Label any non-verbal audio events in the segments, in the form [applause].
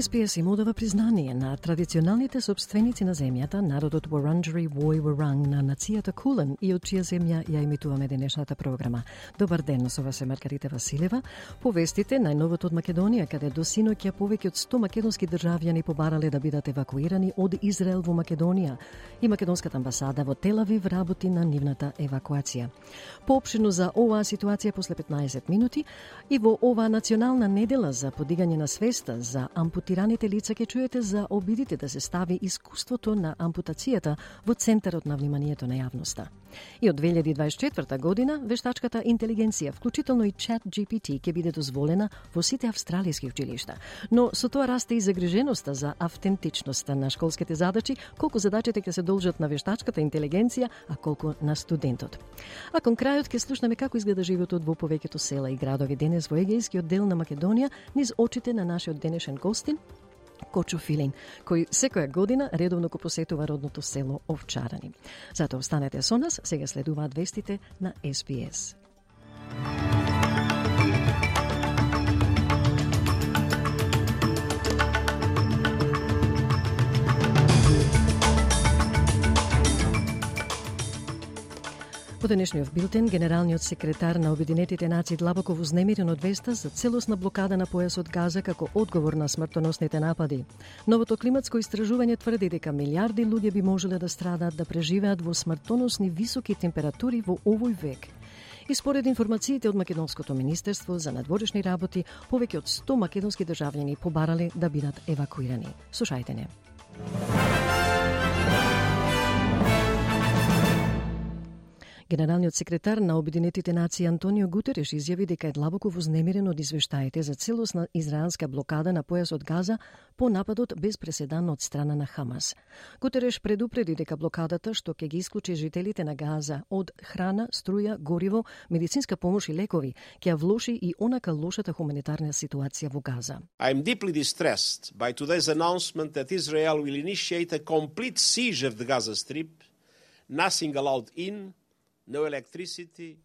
СПС им одава признание на традиционалните собственици на земјата, народот Варанджери Вој Варанг на нацијата Кулен и од чија земја ја имитуваме денешната програма. Добар ден, со вас е Маргарита Василева. Повестите најновото од Македонија, каде до синоќа повеќе од 100 македонски државјани побарале да бидат евакуирани од Израел во Македонија и македонската амбасада во Телавив работи на нивната евакуација. Поопшено за оваа ситуација после 15 минути и во оваа национална недела за подигање на свеста за ампутација ампутираните лица ќе чуете за обидите да се стави искуството на ампутацијата во центарот на вниманието на јавноста. И од 2024 година вештачката интелигенција, вклучително и чат GPT, ќе биде дозволена во сите австралијски училишта. Но со тоа расте и загриженоста за автентичноста на школските задачи, колку задачите ќе се должат на вештачката интелигенција, а колку на студентот. А кон крајот ќе слушнеме како изгледа животот во повеќето села и градови денес во егејскиот дел на Македонија низ очите на нашиот денешен гостин Кочо Филин, кој секоја година редовно го посетува родното село Овчарани. Затоа останете со нас, сега следуваат вестите на СПС. По денешниот билтен, генералниот секретар на Обединетите нации длабоко вознемирен од веста за целосна блокада на појасот Газа како одговор на смртоносните напади. Новото климатско истражување тврди дека милиарди луѓе би можеле да страдаат да преживеат во смртоносни високи температури во овој век. И според информациите од Македонското министерство за надворешни работи, повеќе од 100 македонски државјани побарале да бидат евакуирани. Слушајте не. Генералниот секретар на Обединетите нации Антонио Гутереш изјави дека е длабоко вознемирен од извештаите за целосна израелска блокада на појасот Газа по нападот без преседан од страна на Хамас. Гутереш предупреди дека блокадата што ќе ги исклучи жителите на Газа од храна, струја, гориво, медицинска помош и лекови, ќе ја влоши и онака лошата хуманитарна ситуација во Газа. I am deeply distressed by today's announcement that Israel will initiate a complete siege of the Gaza Strip, nothing allowed in, no electricity,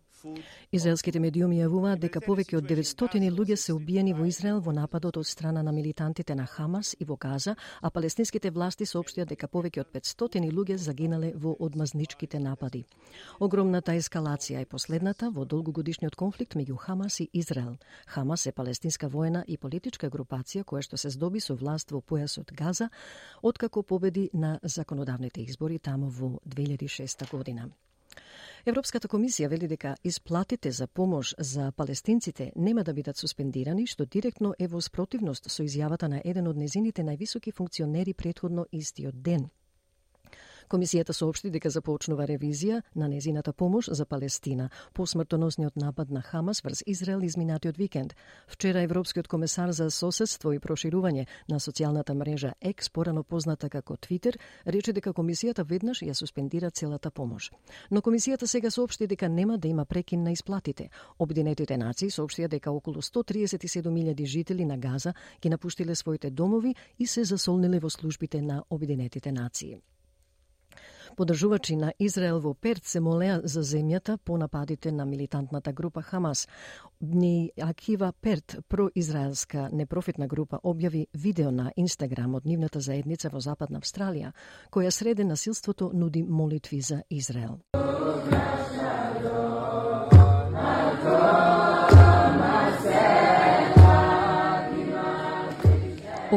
Израелските медиуми јавуваат дека повеќе од 900 луѓе се убиени во Израел во нападот од страна на милитантите на Хамас и во Газа, а палестинските власти соопштија дека повеќе од 500 луѓе загинале во одмазничките напади. Огромната ескалација е последната во долгогодишниот конфликт меѓу Хамас и Израел. Хамас е палестинска воена и политичка групација која што се здоби со власт во појасот Газа, откако победи на законодавните избори таму во 2006 година. Европската комисија вели дека исплатите за помош за палестинците нема да бидат суспендирани, што директно е во спротивност со изјавата на еден од незините највисоки функционери претходно истиот ден. Комисијата соопшти дека започнува ревизија на незината помош за Палестина по смртоносниот напад на Хамас врз Израел изминатиот викенд. Вчера Европскиот комесар за соседство и проширување на социјалната мрежа X, порано позната како Твитер, рече дека комисијата веднаш ја суспендира целата помош. Но комисијата сега соопшти дека нема да има прекин на исплатите. Обединетите нации соопштија дека околу 137.000 жители на Газа ги напуштиле своите домови и се засолниле во службите на Обединетите нации. Подржувачи на Израел во Перт се молеа за земјата по нападите на милитантната група Хамас. Дни Акива Перт, произраелска непрофитна група, објави видео на Инстаграм од нивната заедница во Западна Австралија, која среде насилството нуди молитви за Израел.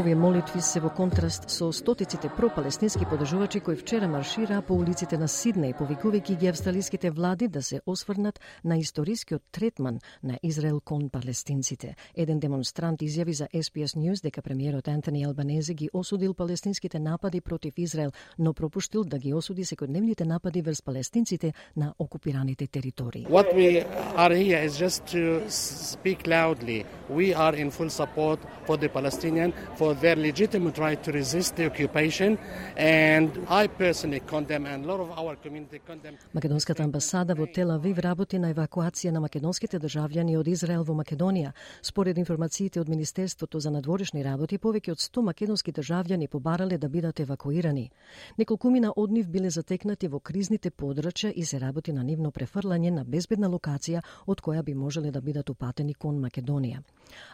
Овие молитви се во контраст со стотиците пропалестински подржувачи кои вчера маршираа по улиците на Сиднеј, повикувајќи ги австралиските влади да се осврнат на историскиот третман на Израел кон палестинците. Еден демонстрант изјави за SBS News дека премиерот Антони Албанезе ги осудил палестинските напади против Израел, но пропуштил да ги осуди секојдневните напади врз палестинците на окупираните територии. What we are here is just to speak loudly. We are in full support for the Palestinian, for their legitimate right to resist the occupation and I personally condemn and a lot of our community condemn Македонската амбасада во Тел Авив работи на евакуација на македонските државјани од Израел во Македонија. Според информациите од Министерството за надворешни работи, повеќе од 100 македонски државјани побарале да бидат евакуирани. Неколкумина од нив биле затекнати во кризните подрачја и се работи на нивно префрлање на безбедна локација од која би можеле да бидат упатени кон Македонија.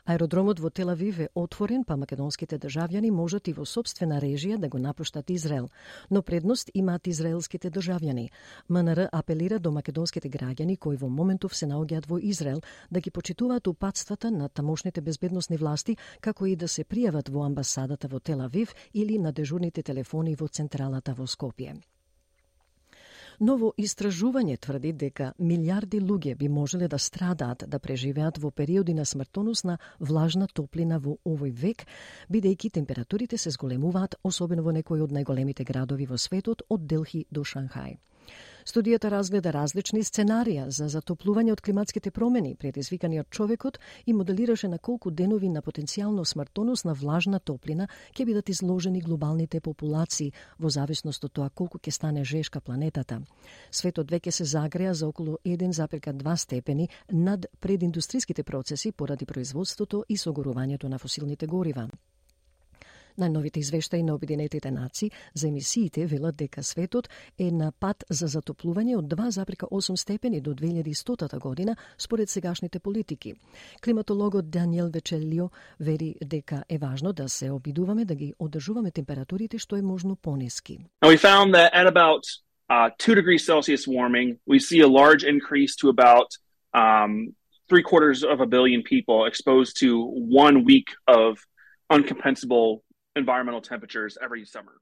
Аеродромот во Тел Авив е отворен, па македонските државјани можат и во собствена режија да го напуштат Израел, но предност имаат израелските државјани. МНР апелира до македонските граѓани кои во моментов се наоѓаат во Израел да ги почитуваат упатствата на тамошните безбедносни власти, како и да се пријават во амбасадата во Тел Авив или на дежурните телефони во централата во Скопје. Ново истражување тврди дека милиарди луѓе би можеле да страдаат да преживеат во периоди на смртоносна влажна топлина во овој век, бидејќи температурите се зголемуваат, особено во некои од најголемите градови во светот, од Делхи до Шанхај. Студијата разгледа различни сценарија за затоплување од климатските промени, предизвикани од човекот и моделираше на колку денови на потенцијално смртоносна влажна топлина ќе бидат изложени глобалните популации во зависност од тоа колку ќе стане жешка планетата. Светот веќе се загреа за околу 1,2 степени над прединдустриските процеси поради производството и согорувањето на фосилните горива. Најновите извештаи на Обединетите нации за емисиите велат дека светот е на пат за затоплување од 2,8 степени до 2100 година според сегашните политики. Климатологот Даниел Вечелио вери дека е важно да се обидуваме да ги одржуваме температурите што е можно пониски. We found that at about uh, 2 degrees Celsius warming, we see a large increase to about um, three quarters of a billion people exposed to one week of uncompensable environmental temperatures every summer.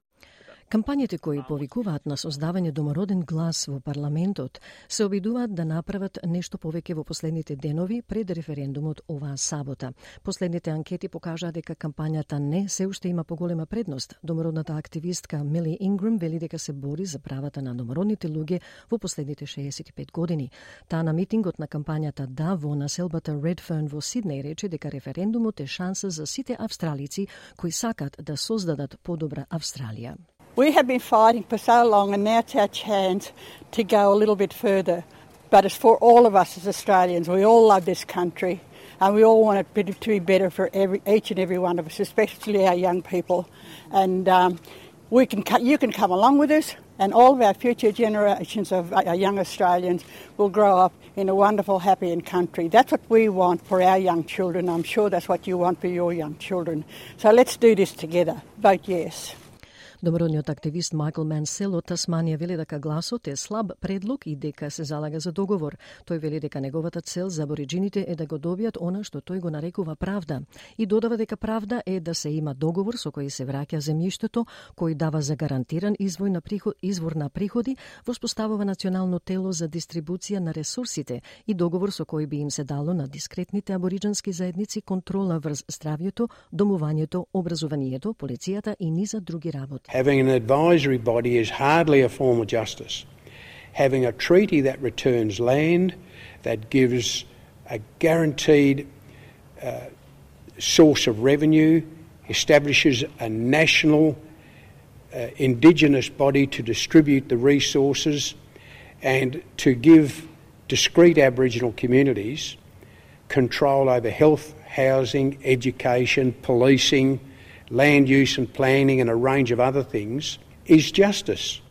Кампањите кои повикуваат на создавање домороден глас во парламентот се обидуваат да направат нешто повеќе во последните денови пред референдумот оваа сабота. Последните анкети покажаа дека кампањата не се уште има поголема предност. Домородната активистка Мили Инграм вели дека се бори за правата на домородните луѓе во последните 65 години. Таа на митингот на кампањата Да во населбата Редферн во Сиднеј рече дека референдумот е шанса за сите австралици кои сакат да создадат подобра Австралија. We have been fighting for so long, and now it's our chance to go a little bit further. But it's for all of us as Australians. We all love this country, and we all want it to be better for every, each and every one of us, especially our young people. And um, we can, you can come along with us, and all of our future generations of our young Australians will grow up in a wonderful, happy and country. That's what we want for our young children. I'm sure that's what you want for your young children. So let's do this together. Vote yes. Домородниот активист Майкл Менсел од Тасманија вели дека гласот е слаб предлог и дека се залага за договор. Тој вели дека неговата цел за абориджините е да го добијат она што тој го нарекува правда и додава дека правда е да се има договор со кој се враќа земјиштето, кој дава за гарантиран извој на приход, извор на приходи, воспоставува национално тело за дистрибуција на ресурсите и договор со кој би им се дало на дискретните абориджански заедници контрола врз здравјето, домувањето, образованието, полицијата и низа други работи. Having an advisory body is hardly a form of justice. Having a treaty that returns land, that gives a guaranteed uh, source of revenue, establishes a national uh, indigenous body to distribute the resources and to give discrete Aboriginal communities control over health, housing, education, policing, land use and planning and a range of other things is justice.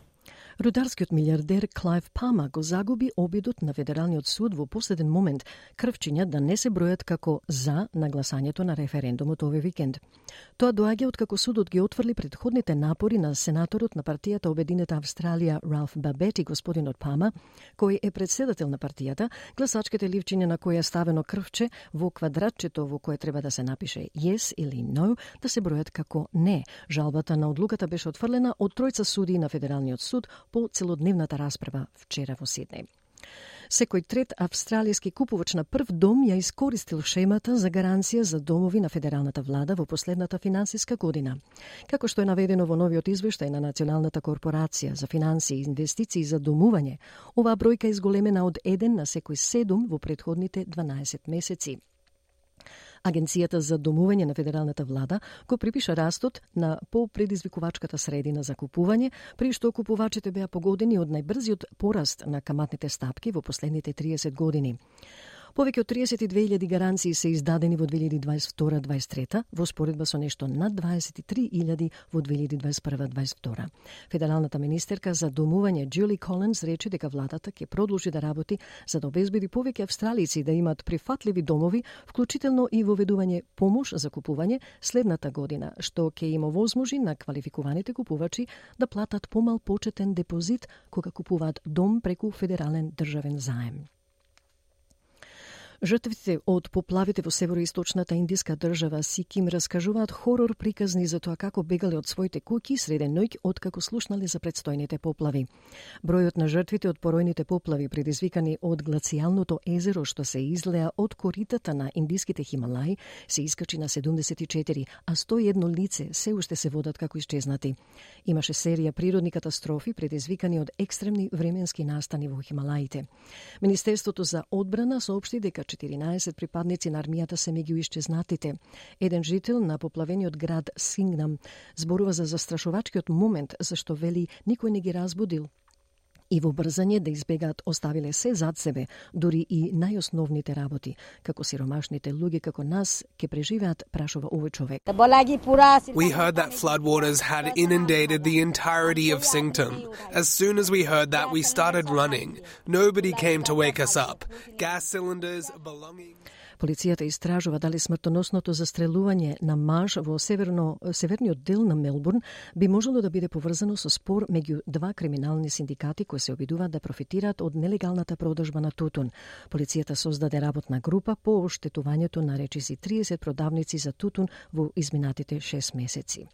Рударскиот милиардер Клайв Пама го загуби обидот на Федералниот суд во последен момент, крвчиња да не се бројат како за нагласањето на референдумот овој викенд. Тоа доаѓа откако судот ги отфрли предходните напори на сенаторот на партијата Обединета Австралија Ралф Бабет и господинот Пама, кој е председател на партијата, гласачките ливчиња на која е ставено крвче во квадратчето во кое треба да се напише yes или no, да се бројат како не. Жалбата на одлуката беше отфрлена од тројца суди на Федералниот суд по целодневната расправа вчера во Сиднеј. Секој трет австралијски купувач на прв дом ја искористил шемата за гаранција за домови на федералната влада во последната финансиска година. Како што е наведено во новиот извештај на Националната корпорација за финансии и инвестиции за домување, оваа бројка е изголемена од 1 на секој 7 во предходните 12 месеци. Агенцијата за домување на федералната влада го припиша растот на попредизвикувачката средина за купување, при што купувачите беа погодени од најбрзиот пораст на каматните стапки во последните 30 години. Повеќе од 32.000 гаранции се издадени во 2022-2023, во споредба со нешто над 23.000 во 2021-2022. Федералната министерка за домување Джули Колинс рече дека владата ќе продолжи да работи за да обезбеди повеќе австралици да имат прифатливи домови, вклучително и воведување помош за купување следната година, што ќе им овозможи на квалификуваните купувачи да платат помал почетен депозит кога купуваат дом преку федерален државен заем. Жртвите од поплавите во североисточната индиска држава Сиким раскажуваат хорор приказни за тоа како бегале од своите куќи среде ноќ откако слушнале за предстојните поплави. Бројот на жртвите од поројните поплави предизвикани од глацијалното езеро што се излеа од коритата на индиските Хималаи се искачи на 74, а 101 лице се уште се водат како исчезнати. Имаше серија природни катастрофи предизвикани од екстремни временски настани во Хималаите. Министерството за одбрана соопшти дека 14 припадници на армијата се меѓу исчезнатите. Еден жител на поплавениот град Сингнам зборува за застрашувачкиот момент зашто вели никој не ги разбудил и во брзање да избегаат оставиле се зад себе, дури и најосновните работи, како сиромашните луѓе како нас ке преживеат, прашува овој човек. We heard that floodwaters had inundated the entirety of Sington. As soon as we heard that, we started running. Nobody came to wake us up. Gas cylinders, belongings... Полицијата истражува дали смртоносното застрелување на маж во северно, северниот дел на Мелбурн би можело да биде поврзано со спор меѓу два криминални синдикати кои се обидуваат да профитираат од нелегалната продажба на тутун. Полицијата создаде работна група по оштетувањето на речиси 30 продавници за тутун во изминатите 6 месеци.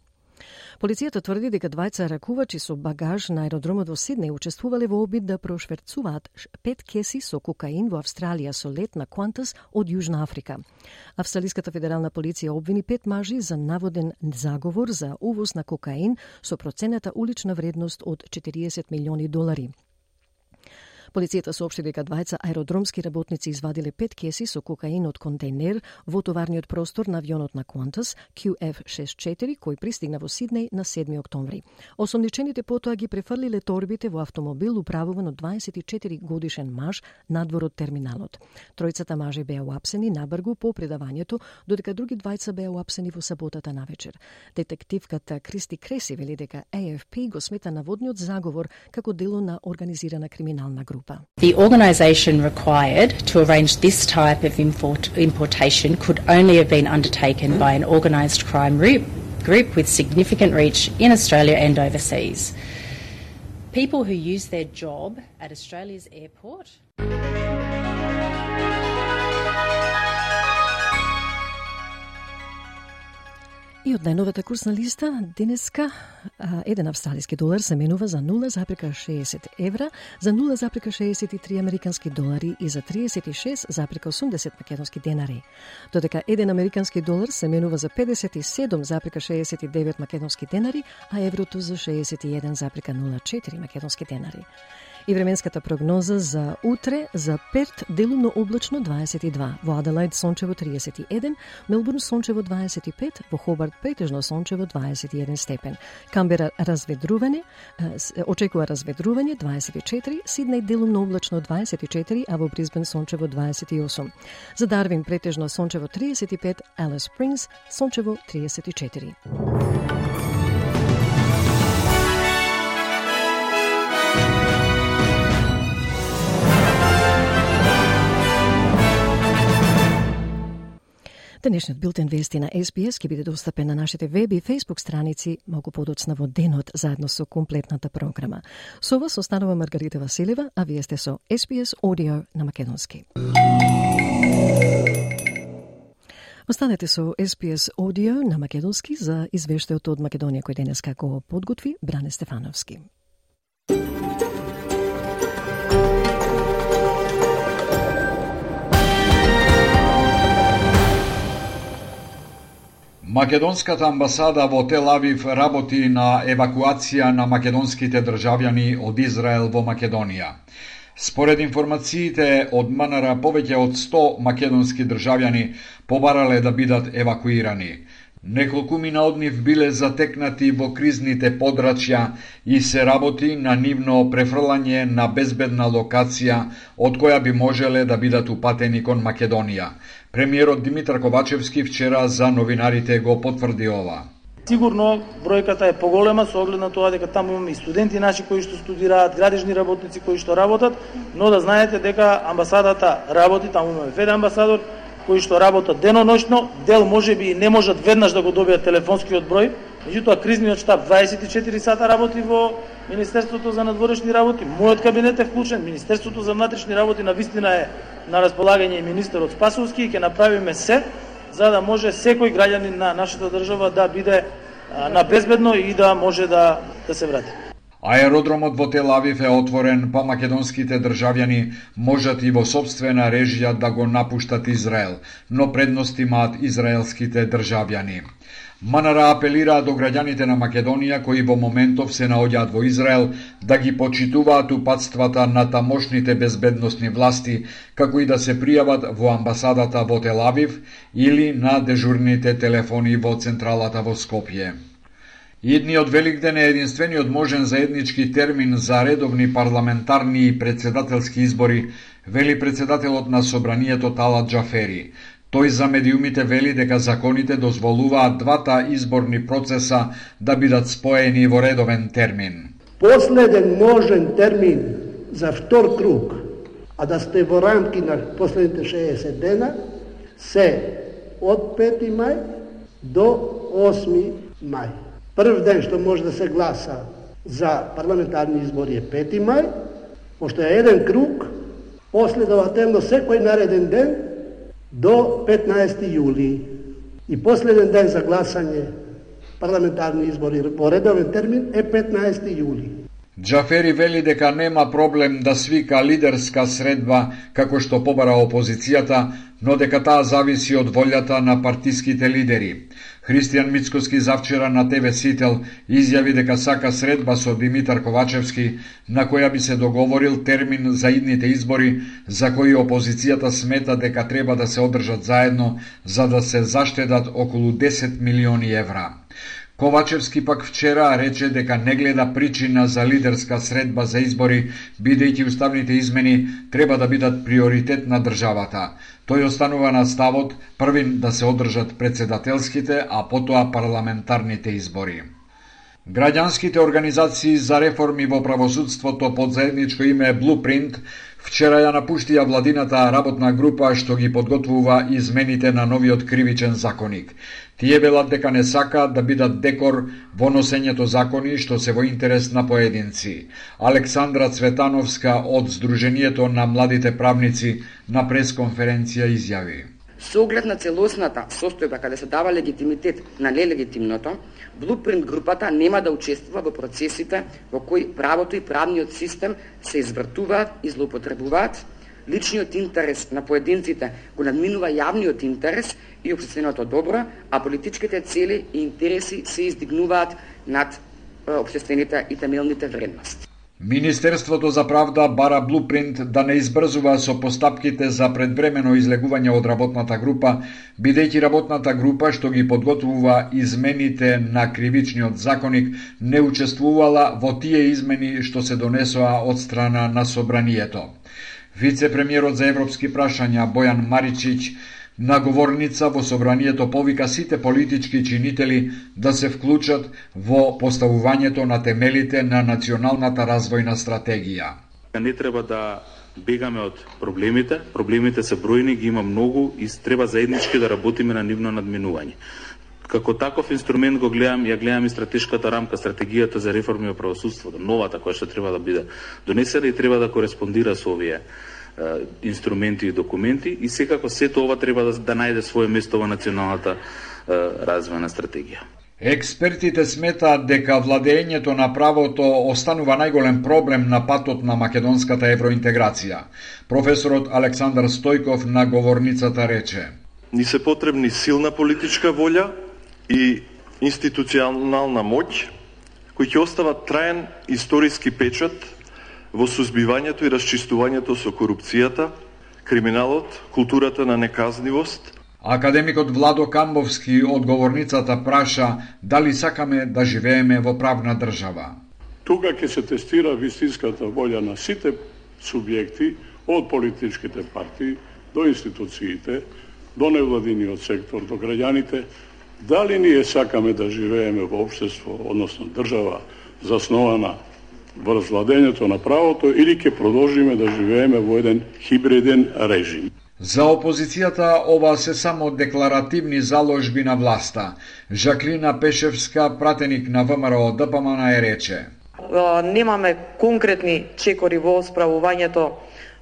Полицијата тврди дека двајца ракувачи со багаж на аеродромот во Сиднеј учествувале во обид да прошверцуваат пет кеси со кокаин во Австралија со лет на Квантас од Јужна Африка. Австралиската федерална полиција обвини пет мажи за наводен заговор за увоз на кокаин со процената улична вредност од 40 милиони долари. Полицијата соопшти дека двајца аеродромски работници извадиле пет кеси со кокаин од контейнер во товарниот простор на авионот на Qantas QF64 кој пристигна во Сиднеј на 7 октомври. Осомничените потоа ги префрлиле торбите во автомобил управуван од 24 годишен маж надвор од терминалот. Тројцата мажи беа уапсени набргу по предавањето, додека други двајца беа уапсени во саботата навечер. Детективката Кристи Креси вели дека AFP го смета наводниот заговор како дело на организирана криминална група. The organisation required to arrange this type of import- importation could only have been undertaken by an organised crime group, group with significant reach in Australia and overseas. People who use their job at Australia's airport. И од најновата курсна листа, денеска еден австралиски долар се менува за 0,60 евра, за 0,63 американски долари и за 36,80 македонски денари. Додека еден американски долар се менува за 57,69 македонски денари, а еврото за 61,04 македонски денари. И временската прогноза за утре за Перт делумно облачно 22, во Аделаид сончево 31, Мелбурн сончево 25, во Хобарт претежно сончево 21 степен. Камбера разведрување, очекува разведрување 24, Сиднеј делумно облачно 24, а во Брисбен сончево 28. За Дарвин претежно сончево 35, Алис Спрингс сончево 34. Денешниот билтен вести на SBS ќе биде достапен на нашите веб и Facebook страници многу подоцна во денот заедно со комплетната програма. Со вас останува Маргарита Василева, а вие сте со SBS Audio на Македонски. Останете со SPS Audio на Македонски за извештајот од Македонија кој денеска го подготви Бране Стефановски. Македонската амбасада во Тел Авив работи на евакуација на македонските државјани од Израел во Македонија. Според информациите од МНР, повеќе од 100 македонски државјани побарале да бидат евакуирани. Неколкумина од нив биле затекнати во кризните подрачја и се работи на нивно префрлање на безбедна локација од која би можеле да бидат упатени кон Македонија. Премиерот Димитар Ковачевски вчера за новинарите го потврди ова. Сигурно бројката е поголема со оглед на тоа дека таму имаме и студенти наши кои што студираат, градежни работници кои што работат, но да знаете дека амбасадата работи, таму имаме веде амбасадор кои што работат деноношно, дел може би и не можат веднаш да го добијат телефонскиот број, меѓутоа кризниот штаб 24 сата работи во Министерството за надворешни работи, мојот кабинет е вклучен, Министерството за внатрешни работи на вистина е на располагање и министерот Спасовски и ќе направиме се за да може секој граѓанин на нашата држава да биде на безбедно и да може да, да се врати. Аеродромот во Тел Авив е отворен, па македонските државјани можат и во собствена режија да го напуштат Израел, но предност имаат израелските државјани. Манара апелира до граѓаните на Македонија кои во моментов се наоѓаат во Израел да ги почитуваат упатствата на тамошните безбедносни власти, како и да се пријават во амбасадата во Телавив или на дежурните телефони во централата во Скопје. Идниот Великден е единствениот можен заеднички термин за редовни парламентарни и председателски избори, вели председателот на Собранието Тала Джафери. Тој за медиумите вели дека законите дозволуваат двата изборни процеса да бидат споени во редовен термин. Последен можен термин за втор круг, а да сте во рамки на последните 60 дена, се од 5 мај до 8 мај. Прв ден што може да се гласа за парламентарни избори е 5 мај, пошто е еден круг, последователно секој нареден ден до 15 јули и последен ден за гласање парламентарни избори по редовен термин е 15 јули. Джафери вели дека нема проблем да свика лидерска средба како што побара опозицијата, но дека таа зависи од волјата на партиските лидери. Христијан Мицкоски завчера на ТВ Сител изјави дека сака средба со Димитар Ковачевски на која би се договорил термин за идните избори за кои опозицијата смета дека треба да се одржат заедно за да се заштедат околу 10 милиони евра. Ковачевски пак вчера рече дека не гледа причина за лидерска средба за избори, бидејќи уставните измени треба да бидат приоритет на државата. Тој останува на ставот првин да се одржат председателските, а потоа парламентарните избори. Граѓанските организации за реформи во правосудството под заедничко име Blueprint вчера ја напуштија владината работна група што ги подготвува измените на новиот кривичен законик. Тие велат дека не сакаат да бидат декор во носењето закони што се во интерес на поединци. Александра Цветановска од Сдруженијето на младите правници на пресконференција изјави. Со оглед на целосната состојба каде се дава легитимитет на нелегитимното, Blueprint групата нема да учествува во процесите во кои правото и правниот систем се извртуваат и злоупотребуваат, личниот интерес на поединците го надминува јавниот интерес и общественото добро, а политичките цели и интереси се издигнуваат над обществените и темелните вредности. Министерството за правда бара блупринт да не избрзува со постапките за предвремено излегување од работната група, бидејќи работната група што ги подготвува измените на кривичниот законик не учествувала во тие измени што се донесоа од страна на собранието. Вице-премиерот за европски прашања Бојан Маричич на говорница во собранието повика сите политички чинители да се вклучат во поставувањето на темелите на националната развојна стратегија. Не треба да бегаме од проблемите, проблемите се бројни, ги има многу и треба заеднички да работиме на нивно надминување. Како таков инструмент го гледам, ја гледам и стратешката рамка, стратегијата за реформи во правосудството, новата која што треба да биде донесена и треба да кореспондира со овие инструменти и документи и секако сето ова треба да, да најде свое место во националната развојна стратегија. Експертите сметаат дека владењето на правото останува најголем проблем на патот на македонската евроинтеграција. Професорот Александар Стојков на говорницата рече: Ни се потребни силна политичка волја и институционална моќ кои ќе остават траен историски печат во сузбивањето и расчистувањето со корупцијата, криминалот, културата на неказнивост. Академикот Владо Камбовски одговорницата праша дали сакаме да живееме во правна држава. Тука ќе се тестира вистинската волја на сите субјекти, од политичките партии до институциите, до невладиниот сектор, до граѓаните, дали ние сакаме да живееме во обштество, односно држава, заснована врз владењето на правото или ќе продолжиме да живееме во еден хибриден режим. За опозицијата ова се само декларативни заложби на власта. Жаклина Пешевска, пратеник на ВМРО ДПМН е рече. Немаме конкретни чекори во справувањето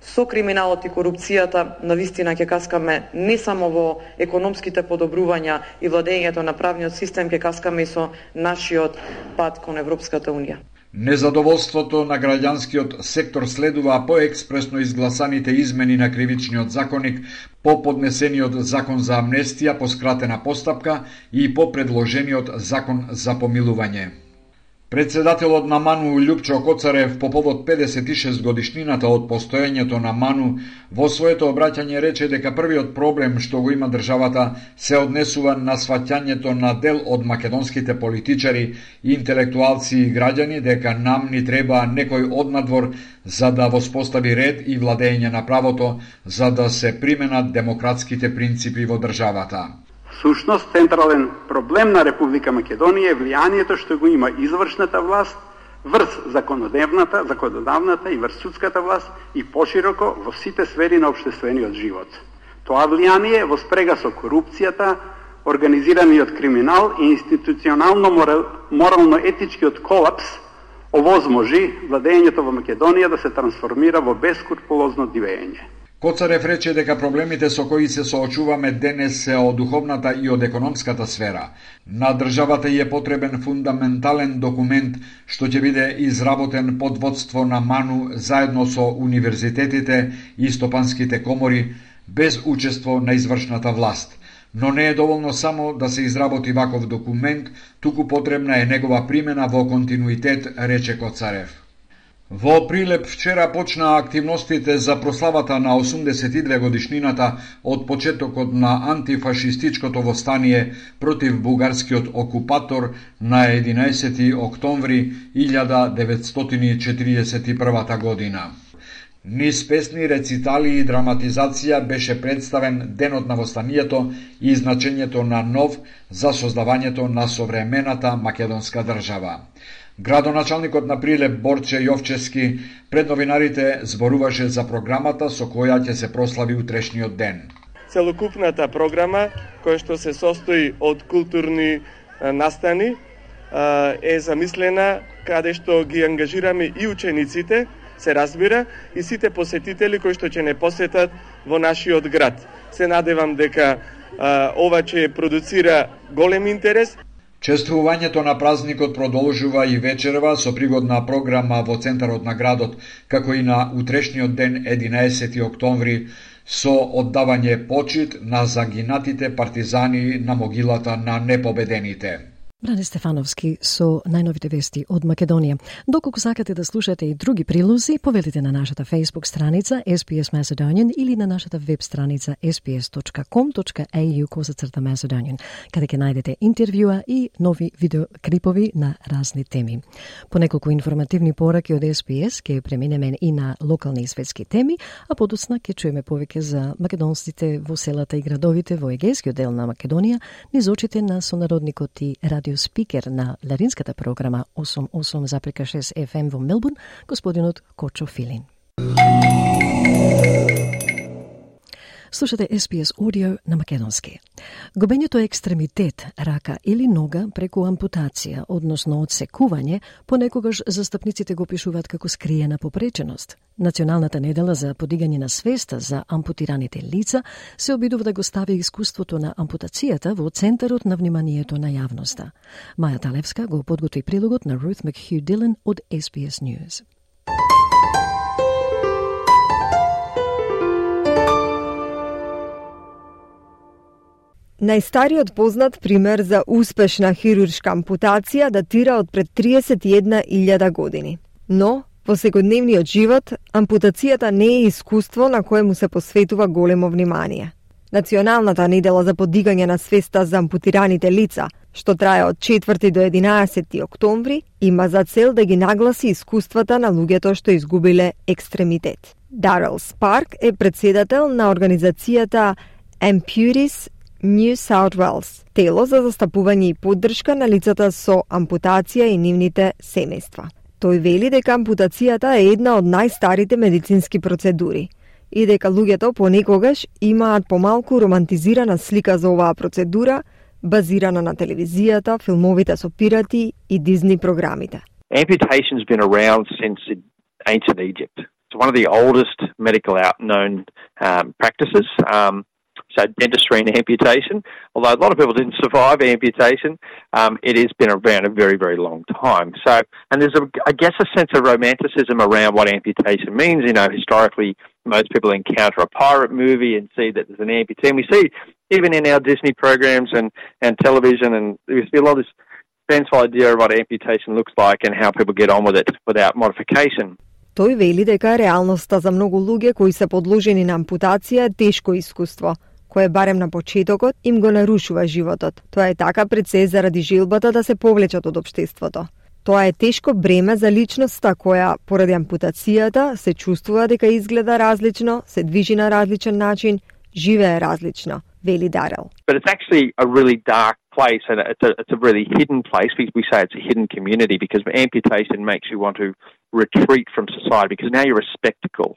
со криминалот и корупцијата на вистина ќе каскаме не само во економските подобрувања и владењето на правниот систем, ќе каскаме и со нашиот пат кон Европската Унија. Незадоволството на граѓанскиот сектор следува по експресно изгласаните измени на кривичниот законник, по поднесениот закон за амнестија по скратена постапка и по предложениот закон за помилување. Председателот на Ману Лјупчо Коцарев по повод 56 годишнината од постоењето на Ману во своето обраќање рече дека првиот проблем што го има државата се однесува на сваќањето на дел од македонските политичари, интелектуалци и граѓани дека нам ни треба некој однадвор за да воспостави ред и владење на правото, за да се применат демократските принципи во државата. Сушност, централен проблем на Република Македонија е влијанието што го има извршната власт врз законодавната, законодавната и врз судската власт и пошироко во сите сфери на обштествениот живот. Тоа влијание во спрега со корупцијата, организираниот криминал и институционално морално-етичкиот колапс овозможи владењето во Македонија да се трансформира во бескурпулозно дивење. Коцарев рече дека проблемите со кои се соочуваме денес се од духовната и од економската сфера. На државата е потребен фундаментален документ што ќе биде изработен под водство на МАНУ заедно со универзитетите и стопанските комори без учество на извршната власт. Но не е доволно само да се изработи ваков документ, туку потребна е негова примена во континуитет, рече Коцарев. Во Прилеп вчера почнаа активностите за прославата на 82 годишнината од почетокот на антифашистичкото востание против бугарскиот окупатор на 11 октомври 1941 година. Низ песни, рецитали и драматизација беше представен Денот на востанието и значењето на нов за создавањето на современата македонска држава. Градоначалникот на Прилеп Борче Јовчески пред новинарите зборуваше за програмата со која ќе се прослави утрешниот ден. Целокупната програма, која што се состои од културни настани, е замислена каде што ги ангажираме и учениците, се разбира, и сите посетители кои што ќе не посетат во нашиот град. Се надевам дека ова ќе продуцира голем интерес. Чествувањето на празникот продолжува и вечерва со пригодна програма во центарот на градот, како и на утрешниот ден 11 октомври со оддавање почит на загинатите партизани на могилата на непобедените. Бране Стефановски со најновите вести од Македонија. Доколку сакате да слушате и други прилози, повелите на нашата Facebook страница SPS Macedonian или на нашата веб страница sps.com.au козацрта Macedonian, каде ќе најдете интервјуа и нови видеокрипови на разни теми. По неколку информативни пораки од SPS ќе преминеме и на локални и светски теми, а подоцна ќе чуеме повеќе за македонците во селата и градовите во егејскиот дел на Македонија, низ очите на сонародникот и радио радио спикер на ларинската програма 88,6 FM во Мелбурн, господинот Кочо Филин. Слушате SPS Audio на македонски. Губењето е екстремитет, рака или нога преку ампутација, односно одсекување, понекогаш застапниците го пишуваат како скриена попреченост. Националната недела за подигање на свеста за ампутираните лица се обидува да го стави искуството на ампутацијата во центарот на вниманието на јавноста. Маја Талевска го подготви прилогот на Рут McHugh Dillon од SBS News. Најстариот познат пример за успешна хируршка ампутација датира од пред 31.000 години. Но, Во секојдневниот живот, ампутацијата не е искуство на кое му се посветува големо внимание. Националната недела за подигање на свеста за ампутираните лица, што трае од 4 до 11 октомври, има за цел да ги нагласи искуствата на луѓето што изгубиле екстремитет. Дарел Спарк е председател на организацијата Amputees New South Wales, тело за застапување и поддршка на лицата со ампутација и нивните семејства. Тој вели дека ампутацијата е една од најстарите медицински процедури и дека луѓето понекогаш имаат помалку романтизирана слика за оваа процедура, базирана на телевизијата, филмовите со пирати и Дизни програмите. Amputation's been around since ancient Egypt. It's one of the oldest medical out known um, practices. Um, so dentistry and amputation, although a lot of people didn't survive amputation, um, it has been around a very, very long time. So, and there's, a, I guess, a sense of romanticism around what amputation means. You know, historically, most people encounter a pirate movie and see that there's an amputee. And we see, even in our Disney programs and, and television, and we see a lot of this fanciful idea of what amputation looks like and how people get on with it without modification. Тој вели дека реалноста за многу луѓе кои се подложени на ампутација е тешко искуство – кое барем на почетокот им го нарушува животот. Тоа е така пред се заради желбата да се повлечат од општеството. Тоа е тешко бреме за личноста која, поради ампутацијата, се чувствува дека изгледа различно, се движи на различен начин, живее различно, вели Дарел. But it's actually a really dark place and it's a, it's a really hidden place. We, we say it's a hidden community because amputation makes you want to retreat from society because now you're a spectacle.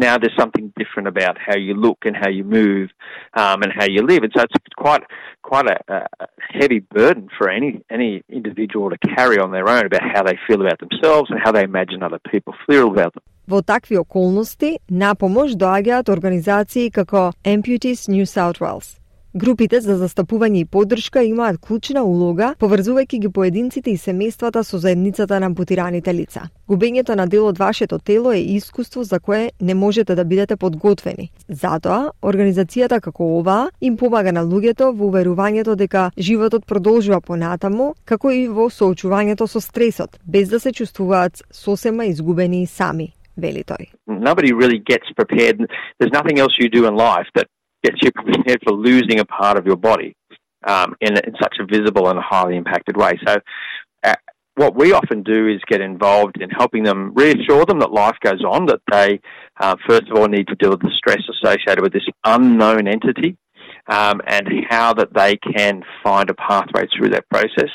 now there's something different about how you look and how you move um, and how you live. And so it's quite quite a, a, heavy burden for any any individual to carry on their own about how they feel about themselves and how they imagine other people feel about them. Во такви околности, на помош доаѓаат организации како Amputees New South Wales. Групите за застапување и поддршка имаат клучна улога, поврзувајќи ги поединците и семејствата со заедницата на ампутираните лица. Губењето на дел од вашето тело е искуство за кое не можете да бидете подготвени. Затоа, организацијата како оваа им помага на луѓето во уверувањето дека животот продолжува понатаму, како и во соочувањето со стресот, без да се чувствуваат сосема изгубени и сами вели тој. Nobody really gets prepared. There's nothing else you do in life that gets you prepared for losing a part of your body um, in, in, such a visible and highly impacted way. So, uh, what we often do is get involved in helping them reassure them that life goes on, that they, uh, first of all, need to deal with the stress associated with this unknown entity, um, and how that they can find a pathway through that process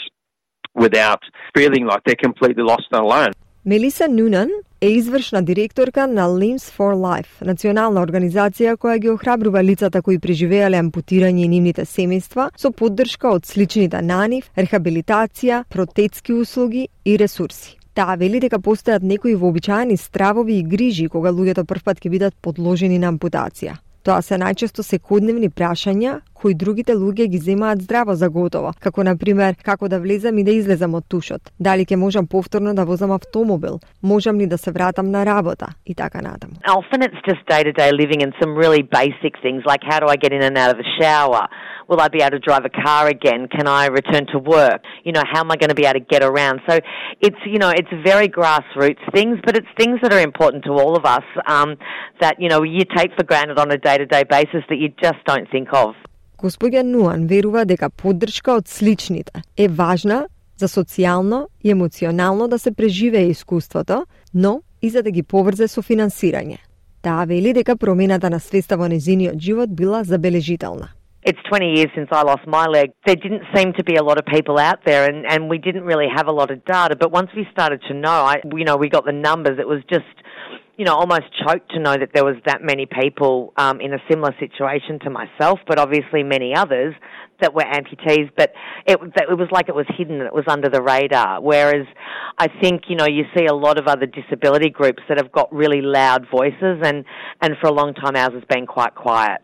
without feeling like they're completely lost and alone. Melissa Noonan е извршна директорка на Limbs for Life, национална организација која ги охрабрува лицата кои преживеале ампутирање и нивните семејства со поддршка од сличните на нив, рехабилитација, протетски услуги и ресурси. Таа вели дека постојат некои вообичаени стравови и грижи кога луѓето првпат ќе бидат подложени на ампутација. Тоа се најчесто секојдневни прашања кои другите луѓе ги земаат здраво за готово, како на пример како да влезам и да излезам од тушот, дали ќе можам повторно да возам автомобил, можам ли да се вратам на работа и така натаму. Often it's just day-to-day living and some really basic things like how do I get in and out of the shower? Will I be able to drive a car again? Can I return to work? You know, how am I going to be able to get around? So it's, you know, it's very grassroots things, but it's things that are important to all of us um, that, you know, you take for granted on a day-to-day basis that you just don't think of. Господја Нуан верува дека поддршка од сличните е важна за социјално и емоционално да се преживее искуството, но и за да ги поврзе со финансирање. Таа вели дека промената на свеста во незиниот живот била забележителна. It's 20 years since I lost my leg. There didn't seem to be a lot of people out there and, and we didn't really have a lot of data. But once we started to know, I, you know, we got the numbers, it was just you know, almost choked to know that there was that many people um, in a similar situation to myself, but obviously many others that were amputees. But it, it was like it was hidden, it was under the radar. Whereas I think, you know, you see a lot of other disability groups that have got really loud voices, and, and for a long time ours has been quite quiet.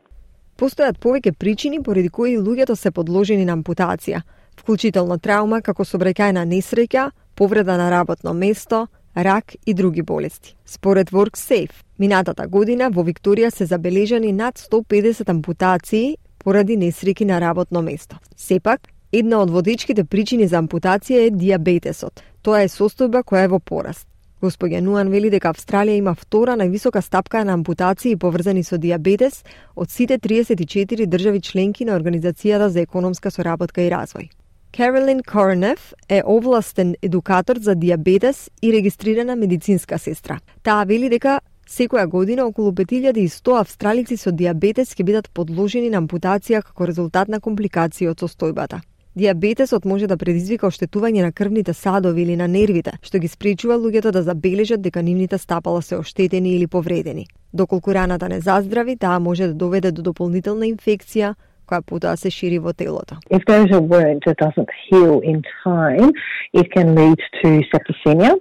Постојат повеќе причини поради кои луѓето се подложени на ампутација, вклучително траума како собраќајна несреќа, повреда на работно место, рак и други болести. Според WorkSafe, минатата година во Викторија се забележани над 150 ампутации поради несреки на работно место. Сепак, една од водечките причини за ампутација е диабетесот. Тоа е состојба која е во пораст. Господја Нуан вели дека Австралија има втора највисока стапка на ампутации поврзани со диабетес од сите 34 држави членки на Организацијата за економска соработка и развој. Каролин Корнев е овластен едукатор за диабетес и регистрирана медицинска сестра. Таа вели дека Секоја година околу 5100 австралици со диабетес ќе бидат подложени на ампутација како резултат на компликации од состојбата. Диабетесот може да предизвика оштетување на крвните садови или на нервите, што ги спречува луѓето да забележат дека нивните стапала се оштетени или повредени. Доколку раната не заздрави, таа може да доведе до дополнителна инфекција, која потоа се шири во телото. If there's a wound that doesn't heal in time, it can lead to septicemia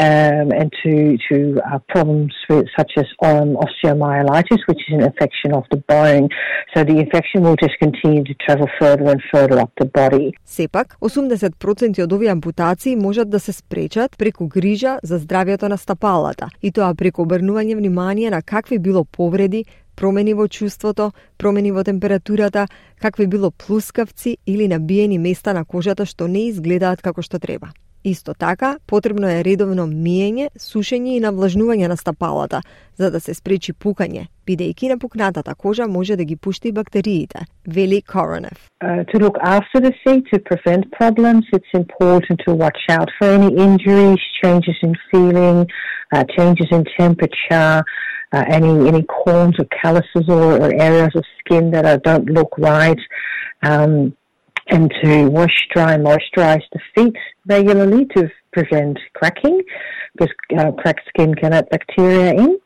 um, and to, to uh, problems with, such as um, osteomyelitis, which is an infection of the bone. So the infection will just continue to travel further and further up the body. Сепак, 80% од овие ампутации можат да се спречат преку грижа за здравјето на стапалата, и тоа преку обрнување внимание на какви било повреди, промени во чувството, промени во температурата, какви било плускавци или набиени места на кожата што не изгледаат како што треба. Исто така, потребно е редовно миење, сушење и навлажнување на стапалата, за да се спречи пукање, бидејќи напукнатата кожа може да ги пушти бактериите, вели Коронев. Uh, to look after the feet to prevent problems, it's important to watch out for any injuries, changes in feeling, uh, changes in temperature, uh, any any corns or calluses or, or, areas of skin that are, don't look right, um, and to wash, dry, moisturize the feet regularly to prevent cracking, because uh, cracked skin can let bacteria in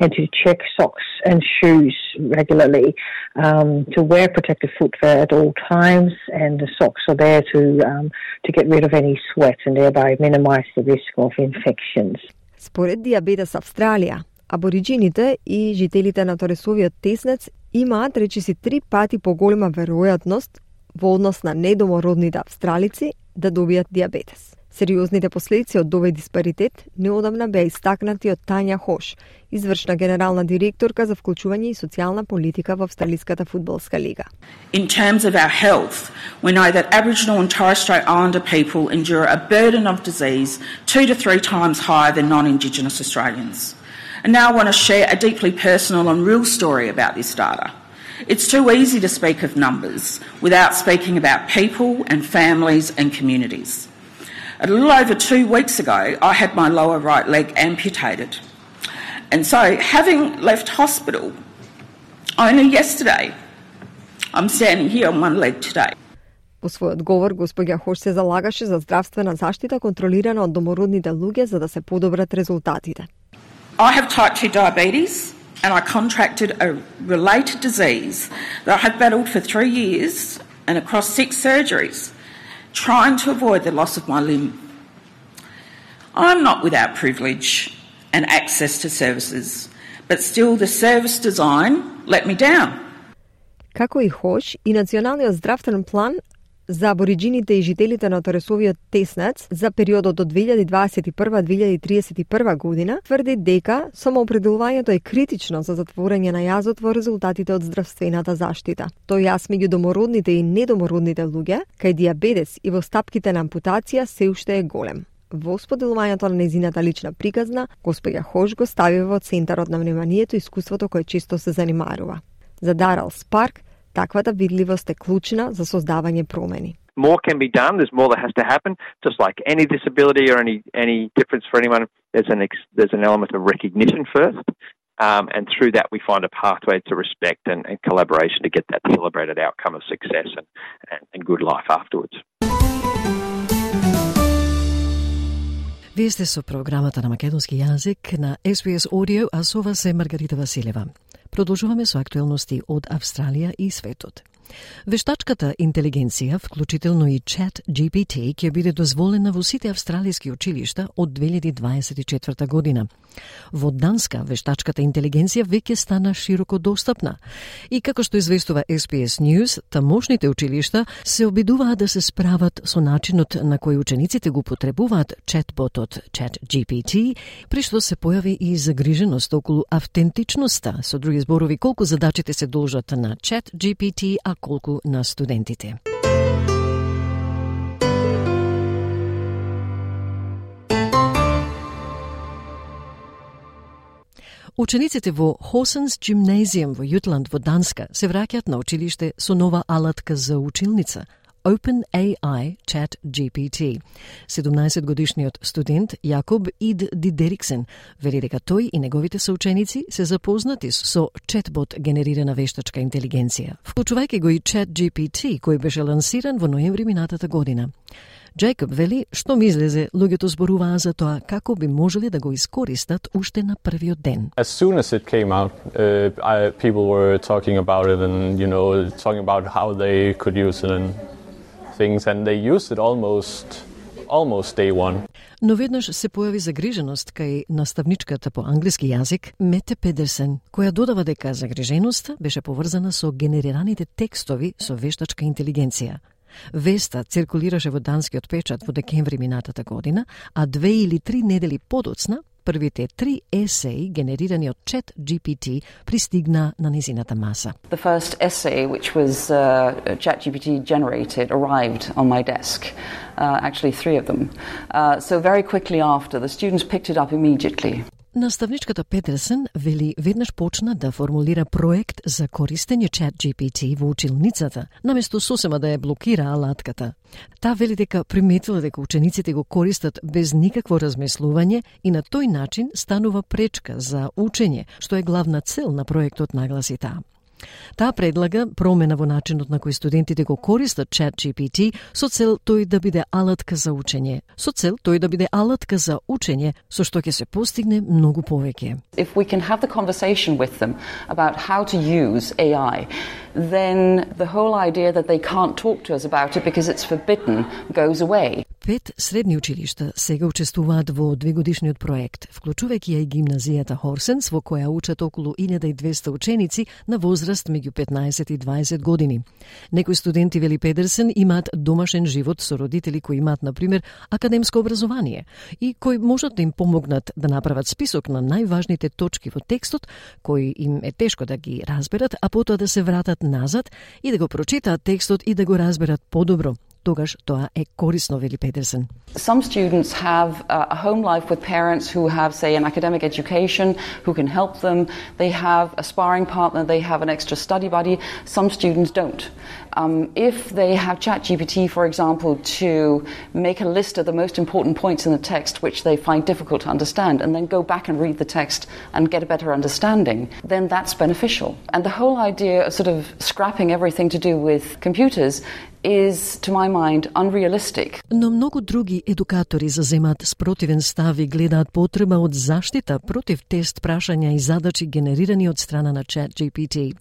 and to check socks and shoes regularly, um, to wear protective footwear at all times, and the socks are there to um, to get rid of any sweat and thereby minimise the risk of infections. Spored dijabeta Australia. Абориджините и жителите на Торесовиот теснец имаат речиси три пати поголема веројатност во однос на недомородните австралици да добијат диабетес. Сериозните последици од овој диспаритет неодамна беа истакнати од Тања Хош, извршна генерална директорка за вклучување и социјална политика во Австралиската фудбалска лига. In terms of our health, we know that Aboriginal and Torres Strait Islander people endure a burden of disease two to three times higher than non-Indigenous Australians. And now I want to share a deeply personal and real story about this data. It's too easy to speak of numbers without speaking about people and families and communities. A little over two weeks ago, I had my lower right leg amputated. And so, having left hospital only yesterday, I'm standing here on one leg today. Во својот говор, господја Хош се залагаше за здравствена заштита контролирана од домородните луѓе за да се подобрат резултатите. I have type 2 diabetes and I contracted a related disease that I have battled for three years and across six surgeries, trying to avoid the loss of my limb. I'm not without privilege and access to services, but still the service design let me down. Како и Хош, и Националниот здравствен план За абориджините и жителите на Торесовиот теснец за периодот од 2021-2031 година тврди дека самоопределувањето е критично за затворање на јазот во резултатите од здравствената заштита. Тој јас меѓу домородните и недомородните луѓе, кај диабетес и во стапките на ампутација се уште е голем. Во споделувањето на незината лична приказна, господја Хош го стави во центарот на вниманието искуството кое често се занимарува. За Дарал Спарк, Таквата видливост е клучна за создавање промени. More can be done. There's more that has to happen. Just like any disability or any any difference for anyone, there's an ex, there's an element of recognition first, um, and through that we find a pathway to respect and, and collaboration to get that celebrated outcome of success and, and, and good life afterwards. Вие сте со програмата на македонски јазик на SBS Audio, а со вас е Маргарита Василева. Продолжуваме со актуелности од Австралија и светот. Вештачката интелигенција, вклучително и чат GPT, ќе биде дозволена во сите австралиски училишта од 2024 година. Во Данска, вештачката интелигенција веќе стана широко достапна. И како што известува SPS News, тамошните училишта се обидуваат да се справат со начинот на кој учениците го потребуваат чатботот Chat GPT, при што се појави и загриженост околу автентичноста, со други зборови колку задачите се должат на Chat GPT, а колку на студентите. Учениците во Хосенс гимназијум во Јутланд во Данска се враќаат на училиште со нова алатка за училница – OpenAI ChatGPT, 17-годишниот студент Јакоб Ид Дидериксен вели дека тој и неговите соученици се запознати со четбот генерирана вештачка интелигенција, вклучувајќи го и ChatGPT кој беше лансиран во ноември минатата година. Джейкоб вели што мислезе луѓето зборуваа за тоа како би можеле да го искористат уште на првиот ден. As soon as it came out, uh, I, people were talking about it and you know talking about how they could use it and things and they used it almost almost day one. Но веднаш се појави загриженост кај наставничката по англиски јазик Мете Педерсен, која додава дека загриженоста беше поврзана со генерираните текстови со вештачка интелигенција. Веста циркулираше во данскиот печат во декември минатата година, а две или три недели подоцна првите три есеи генерирани од Chat GPT пристигна на незината маса. The first essay which was uh, Chat GPT generated arrived on my desk. Uh, actually three of them. Uh, so very quickly after the students picked it up immediately. Наставничката Петерсен вели веднаш почна да формулира проект за користење чат GPT во училницата, наместо сосема да ја блокира алатката. Та вели дека приметила дека учениците го користат без никакво размислување и на тој начин станува пречка за учење, што е главна цел на проектот нагласи таа. Таа предлага промена во начинот на кој студентите го користат чат GPT со цел тој да биде алатка за учење. Со цел тој да биде алатка за учење со што ќе се постигне многу повеќе. If we can have the conversation with them about how to use AI, then the whole idea that they can't talk to us about it because it's forbidden goes away. Пет средни училишта сега учествуваат во двегодишниот проект, вклучувајќи ја и гимназијата Хорсенс, во која учат околу 1200 ученици на возраст меѓу 15 и 20 години. Некои студенти, вели Педерсен, имаат домашен живот со родители кои имаат, например, академско образование и кои можат да им помогнат да направат список на најважните точки во текстот, кои им е тешко да ги разберат, а потоа да се вратат назад и да го прочитаат текстот и да го разберат подобро Some students have uh, a home life with parents who have, say, an academic education, who can help them. They have a sparring partner, they have an extra study buddy. Some students don't. Um, if they have ChatGPT, for example, to make a list of the most important points in the text which they find difficult to understand, and then go back and read the text and get a better understanding, then that's beneficial. And the whole idea of sort of scrapping everything to do with computers is, to my mind, unrealistic. Но многу други едукатори заземаат спротивен став и гледаат потреба од заштита против тест прашања и задачи генерирани од страна на ChatGPT.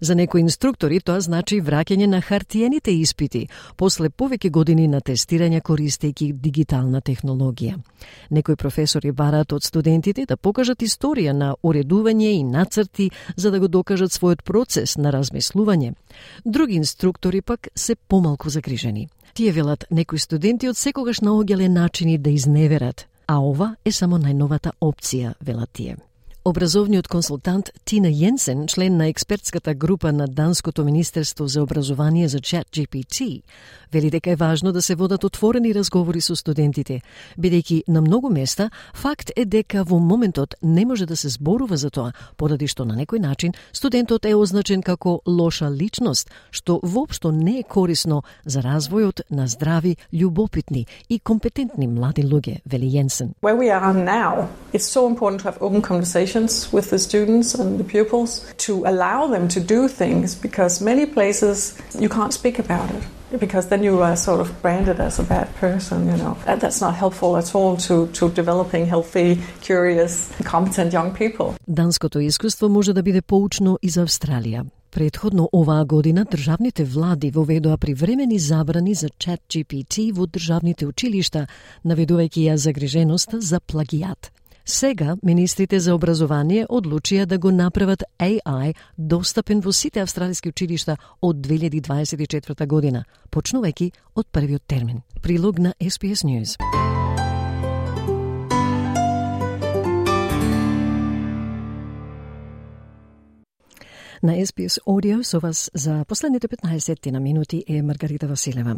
За некои инструктори тоа значи враќање на хартиените испити, после повеќе години на тестирање користејќи дигитална технологија. Некои професори бараат од студентите да покажат историја на уредување и нацрти за да го докажат својот процес на размислување. Други инструктори пак се помалку загрижени. Тие велат некои студенти од секогаш наоѓале начини да изневерат, а ова е само најновата опција, велат тие. Образовниот консултант Тина Јенсен, член на експертската група на Данското Министерство за образование за чат GPT, вели дека е важно да се водат отворени разговори со студентите, бидејќи на многу места факт е дека во моментот не може да се зборува за тоа, поради што на некој начин студентот е означен како лоша личност, што воопшто не е корисно за развојот на здрави, љубопитни и компетентни млади луѓе, вели Јенсен. Where we are now, it's so important to have open patience with the students and the pupils to allow them to do things because many places you can't speak about it because then you are sort of branded as a bad person, you know. And that's not helpful at all to, to developing healthy, curious, competent young people. Данското искуство може да биде поучно и за Австралија. Предходно оваа година државните влади воведоа привремени забрани за чат GPT во државните училишта, наведувајќи ја загриженоста за плагијат. Сега, министрите за образование одлучија да го направат AI достапен во сите австралиски училишта од 2024 година, почнувајќи од првиот термин. Прилог на SPS News. На СПС Audio со вас за последните 15 на минути е Маргарита Василева.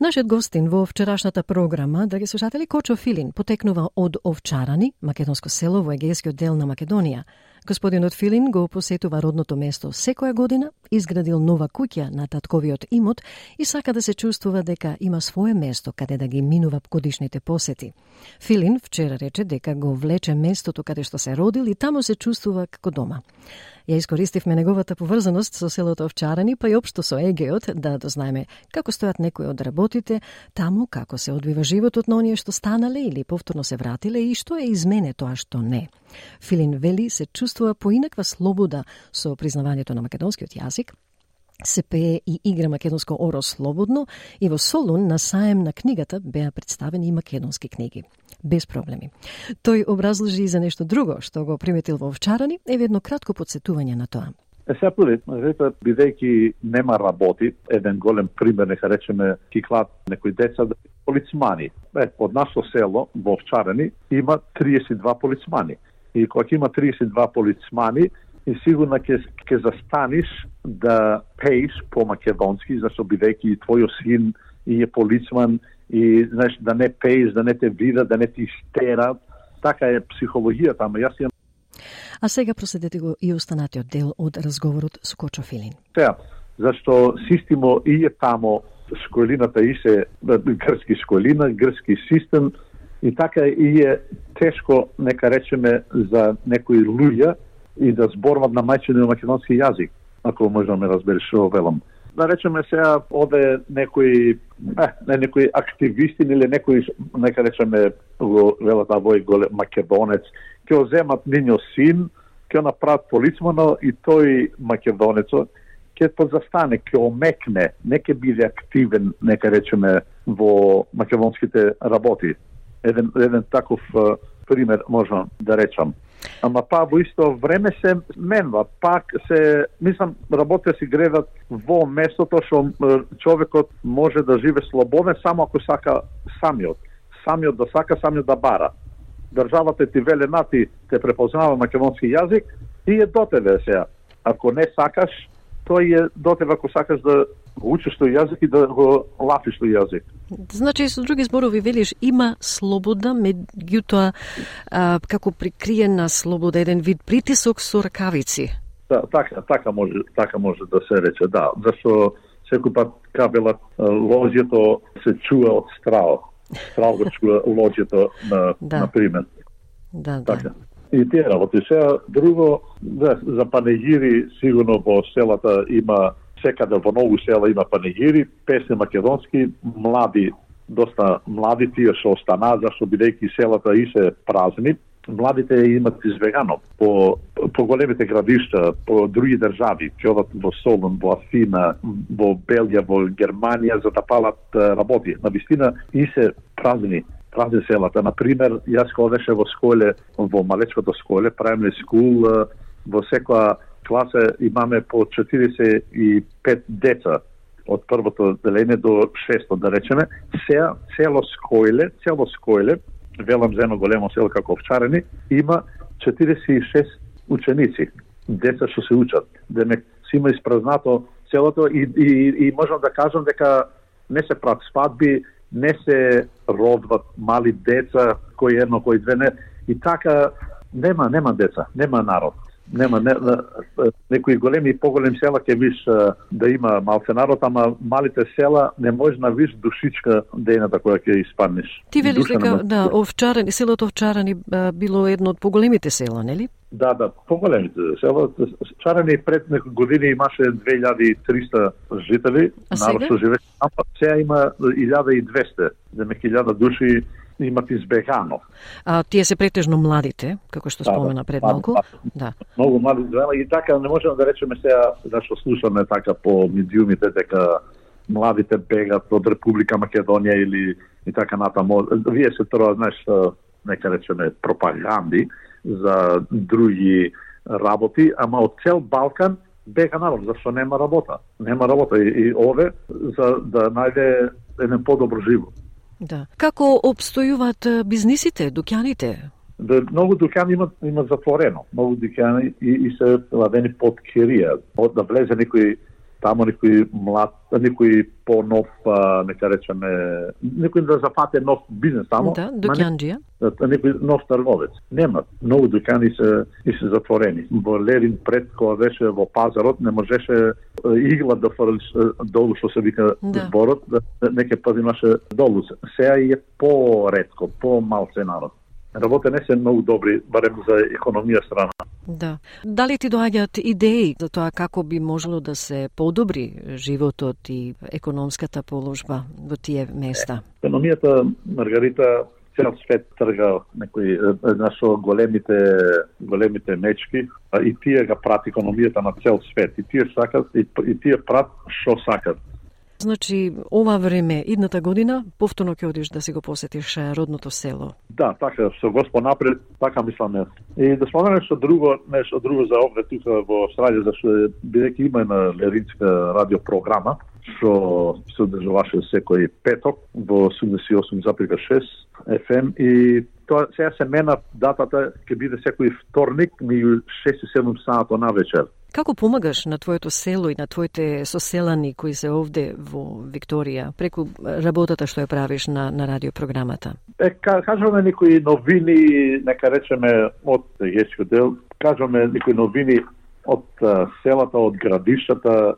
Нашиот гостин во вчерашната програма, драги слушатели, Кочо Филин, потекнува од Овчарани, македонско село во егејскиот дел на Македонија. Господинот Филин го посетува родното место секоја година, изградил нова куќа на татковиот имот и сака да се чувствува дека има свое место каде да ги минува годишните посети. Филин вчера рече дека го влече местото каде што се родил и таму се чувствува како дома. Ја искористивме неговата поврзаност со селото Овчарани, па и општо со Егеот, да дознаеме како стојат некои од работите, таму како се одвива животот на оние што станале или повторно се вратиле и што е измене тоа што не. Филин Вели се чувствува поинаква слобода со признавањето на македонскиот јазик, се пее и игра македонско оро слободно и во Солун на саем на книгата беа представени и македонски книги. Без проблеми. Тој образложи и за нешто друго што го приметил во Овчарани, е едно кратко подсетување на тоа. Е, сега први, река, бидејќи нема работи, еден голем пример, нека речеме, ки клад некои деца да полицмани. Е, од нашо село, во Овчарани, има 32 полицмани. И кога има 32 полицмани, и сигурно ќе ќе застаниш да пееш по македонски, зашто бидејќи твојот син и е полицман и знаеш да не пееш, да не те видат, да не ти стерат. Така е психологијата, ама јас имам А сега проследете го и останатиот дел од разговорот со Кочо Филин. Сега, зашто системо и е тамо школината и се грчки школина, грчки систем и така и е тешко, нека речеме, за некои луѓе и да зборват на мајчиниот македонски јазик, ако можеш да ме разбереш што велам. Да речеме сега оде некои е, не некои активисти или некои нека речеме го велат овој голем македонец ќе го земат нивниот син, ќе направат полицмано и тој македонецо ќе позастане, ќе омекне, не ќе биде активен, нека речеме, во македонските работи. Еден, еден таков пример можам да речам. Ама па во исто време се менва. Пак се, мислам, работите си гредат во местото што човекот може да живе слободен само ако сака самиот. Самиот да сака, самиот да бара. Државата ти веле на ти те препознава македонски јазик и е до тебе сега. Ако не сакаш, тој е до тебе ако сакаш да учиш тој јазик и да го лафиш тој јазик. Значи, со други зборови, велиш, има слобода, меѓутоа, како прикриена слобода, еден вид притисок со ракавици. Да, така, така може, така може да се рече, да. Зашто секој пат кабелат лоѓето се чува од страо. Страо го чува лоѓето на, да. на пример. Да, да. Така. И тие работи. Сега, друго, да, за панегири, сигурно во селата има секаде да во многу села има панегири, песни македонски, млади, доста млади тие што останаа, зашто бидејќи селата и се празни, младите имат избегано по, по големите градишта, по други држави, ќе одат во Солун, во Афина, во Белгија, во Германија за да палат работи. На вистина и се празни празни селата. Например, јас кога беше во школе, во малечкото школе, primary school, во секоја класа имаме по 45 деца од првото деление до шесто, да речеме. Сеа, село Скојле, село Скојле, велам за едно големо село како Овчарени, има 46 ученици, деца што се учат. Да Демек, си има испразнато целото и, и, и можам да кажам дека не се прат свадби, не се родват мали деца, кој едно, кој две не. И така нема, нема деца, нема народ нема не, не, некои големи и поголеми села ќе виш да има малце народ, ама малите села не може на виш душичка дејната која ќе испаднеш. Ти велиш дека да, Овчарани, селото Овчарани било едно од поголемите села, нели? Да, да, поголемите села. Чарани пред некои години имаше 2300 жители, народ што живее, ама сега има 1200, демек 1000 души имат избегано. А тие се претежно младите, како што да, спомена пред малку. Да. Многу млади звена и така не можеме да речеме сега зашто слушаме така по медиумите дека младите бегат од Република Македонија или и така натаму. Вие се тоа, знаеш, нека речеме пропаганди за други работи, ама од цел Балкан бега народ, зашто нема работа. Нема работа и, и ове за да најде еден подобро живот. Да. Како обстојуваат бизнисите, дуќаните? Да многу дуќани имат имат затворено. Многу дуќани и, и се ладени под керија. Од да влезе некој тамо некој млад, некој по-нов, нека речеме, некој да зафате нов бизнес тамо. Да, дуканџија. Некој нов трговец. Нема. Многу дукани се и се затворени. Во Лерин пред кога беше во пазарот не можеше игла да фрлиш долу што се вика да. зборот, да, неке пат имаше долу. Сега е по-редко, по-мал се народ работе не се многу добри, барем за економија страна. Да. Дали ти доаѓаат идеи за тоа како би можело да се подобри животот и економската положба во тие места? Економијата, Маргарита, цел свет трга некои нашо големите големите мечки и тие ga прати економијата на цел свет и тие сакат и, и тие прат што сакат Значи, ова време, идната година, повторно ќе одиш да си го посетиш родното село. Да, така, со Господ напред, така мислам И да споменам нешто друго, нешто друго за овде тука во Австралија, зашто бидејќи има на Леринска радиопрограма, што се одржуваше секој петок во 88,6 FM и тоа сега се мена датата ќе биде секој вторник меѓу 6 и 7 саат на вечер. Како помагаш на твоето село и на твоите соселани кои се овде во Викторија преку работата што ја правиш на, на радиопрограмата? Е, кажуваме некои новини, нека речеме од Егешко дел, кажуваме некои новини од селата, од градиштата,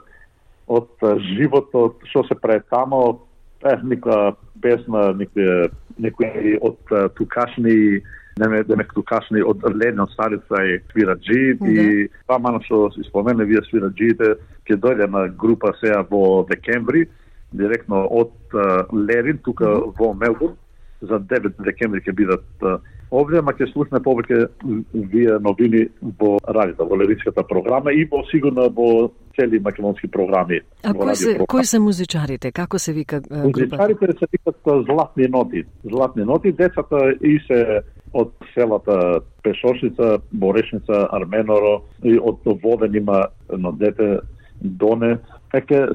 од животот, што се прави тамо, е, некоја песна, некои, некои од тукашни не да ме кашни од Лена Старица и свираджи да. и тоа мано што се спомене вие свираджиите ќе дојде на група сега во декември директно од Лерин тука mm -hmm. во Мелбурн за 9 декември ќе бидат овде, ма ќе слушне повеќе вие новини во радиото, во лиричката програма и во сигурно во цели македонски програми. А кои се, кои се музичарите? Како се вика групата? Музичарите се викат Златни ноти. Златни ноти, децата и се од селата Пешошница, Борешница, Арменоро и од Воден има едно дете Доне, Еке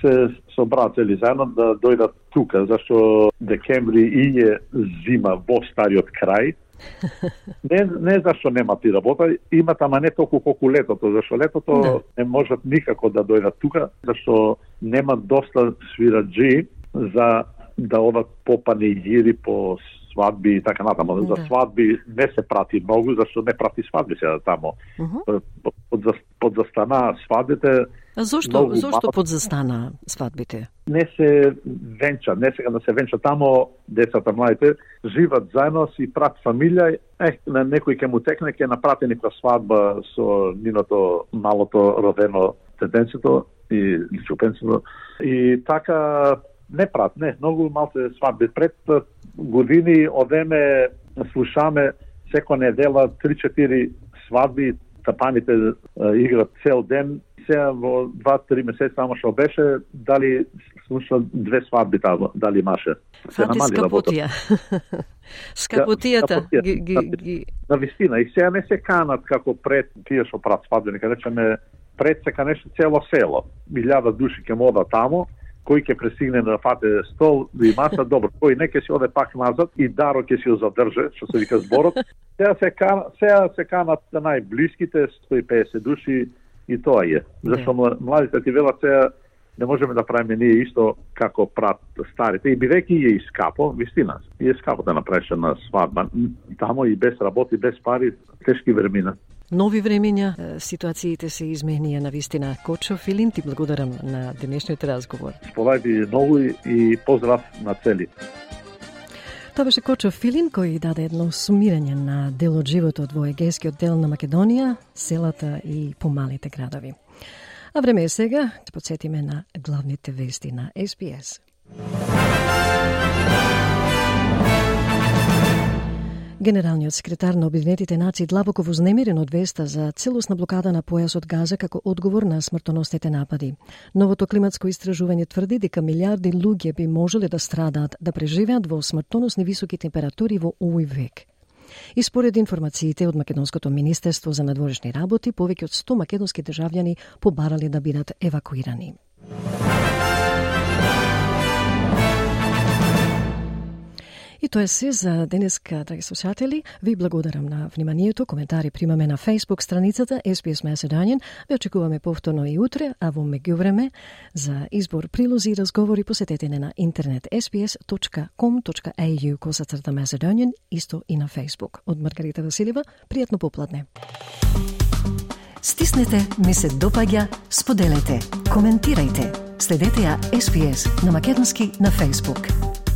се собраат цели заедно да дојдат тука, зашто декември и е зима во стариот крај. Не, не зашто нема ти работа, имат ама не толку колку летото, зашто летото да. не можат никако да дојдат тука, зашто нема доста свираджи за да одат по панегири, по свадби и така натаму. Да. За свадби не се прати многу, зашто не прати свадби сега тамо. Uh -huh. под, под застана свадбите А зошто, зошто подзастана свадбите? Не се венча, не сега да се венча тамо, децата, младите, живат заедно, си прат фамилија, е, на некој ќе му текне, ќе напрати некоја свадба со ниното малото родено тенденцито и чупенцето. И така не прат, не, многу малце свадби. Пред години одеме, слушаме секоја недела 3-4 свадби, тапаните играт цел ден, сега во 2-3 месеци само што беше, дали слуша две свадби таа, дали имаше. Се намали скапотија. [laughs] Скапотијата ги, ги, ги... На вистина, и сега не се канат како пред тие што прат свадби, нека речеме пред се канеше цело село. Милјада души ќе мода тамо, кој ќе пресигне на фате стол и маса, добро, кој не ќе си оде пак назад и Даро ќе си го задрже, што се вика зборот. Сега се, кан, сега се канат најблиските 150 души и тоа е. Зашто младите ти велат сега не можеме да правиме ние исто како прат старите. И бидејќи е и скапо, вистина, и е скапо да направиш на свадба. Тамо и без работи, без пари, тешки времена. Нови времења, ситуациите се изменија на вистина. Кочо Филин, ти благодарам на денешниот разговор. Сполај ви ново и поздрав на цели. Тоа беше Кочо Филин кој даде едно сумирање на дел од животот во егејскиот дел на Македонија, селата и помалите градови. А време е сега, ќе подсетиме на главните вести на SBS. Генералниот секретар на Обединетите нации длабоко вознемирен од веста за целосна блокада на појасот Газа како одговор на смртоносните напади. Новото климатско истражување тврди дека милиарди луѓе би можеле да страдаат да преживеат во смртоносни високи температури во овој век. И според информациите од Македонското министерство за надворешни работи, повеќе од 100 македонски државјани побарале да бидат евакуирани. И тоа е се за денеска, драги слушатели. Ви благодарам на вниманието. Коментари примаме на Facebook страницата SPS Macedonian. Ве очекуваме повторно и утре, а во меѓувреме за избор прилози и разговори посетете не на интернет sbs.com.au косацрта Macedonian, исто и на Facebook. Од Маргарита Василева, пријатно попладне. Стиснете, ми се допаѓа, споделете, коментирајте. Следете ја SPS на Македонски на Facebook.